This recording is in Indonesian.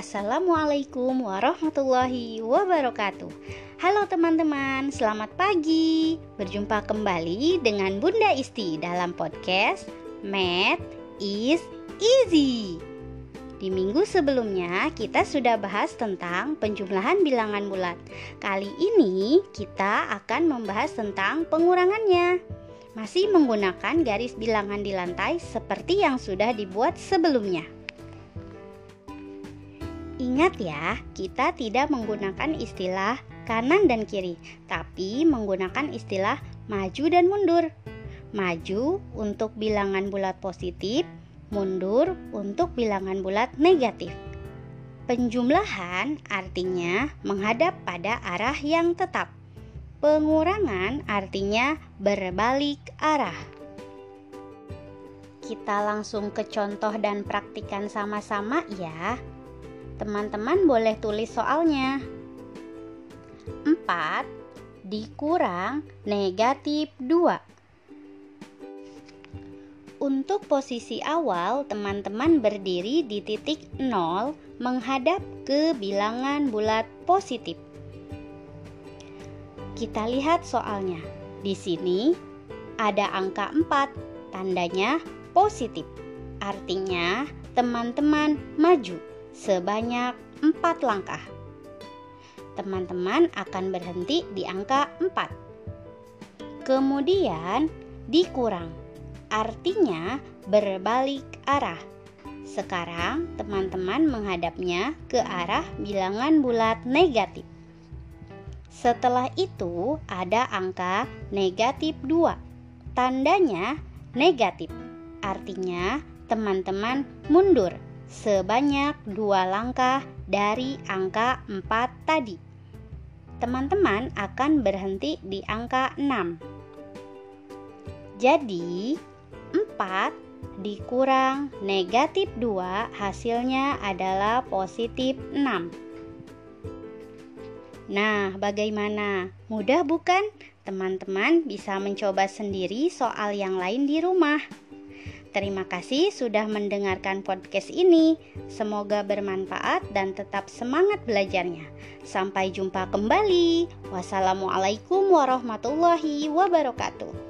Assalamualaikum warahmatullahi wabarakatuh. Halo teman-teman, selamat pagi. Berjumpa kembali dengan Bunda Isti dalam podcast Math is Easy. Di minggu sebelumnya kita sudah bahas tentang penjumlahan bilangan bulat. Kali ini kita akan membahas tentang pengurangannya. Masih menggunakan garis bilangan di lantai seperti yang sudah dibuat sebelumnya. Ingat ya, kita tidak menggunakan istilah kanan dan kiri, tapi menggunakan istilah maju dan mundur. Maju untuk bilangan bulat positif, mundur untuk bilangan bulat negatif. Penjumlahan artinya menghadap pada arah yang tetap. Pengurangan artinya berbalik arah. Kita langsung ke contoh dan praktikan sama-sama ya. Teman-teman boleh tulis soalnya. 4 dikurang negatif 2. Untuk posisi awal, teman-teman berdiri di titik 0 menghadap ke bilangan bulat positif. Kita lihat soalnya. Di sini ada angka 4, tandanya positif. Artinya, teman-teman maju sebanyak 4 langkah. Teman-teman akan berhenti di angka 4. Kemudian dikurang, artinya berbalik arah. Sekarang teman-teman menghadapnya ke arah bilangan bulat negatif. Setelah itu ada angka negatif 2. Tandanya negatif. Artinya teman-teman mundur sebanyak dua langkah dari angka 4 tadi. Teman-teman akan berhenti di angka 6. Jadi, 4 dikurang negatif 2 hasilnya adalah positif 6. Nah, bagaimana? Mudah bukan? Teman-teman bisa mencoba sendiri soal yang lain di rumah. Terima kasih sudah mendengarkan podcast ini. Semoga bermanfaat dan tetap semangat belajarnya. Sampai jumpa kembali. Wassalamualaikum warahmatullahi wabarakatuh.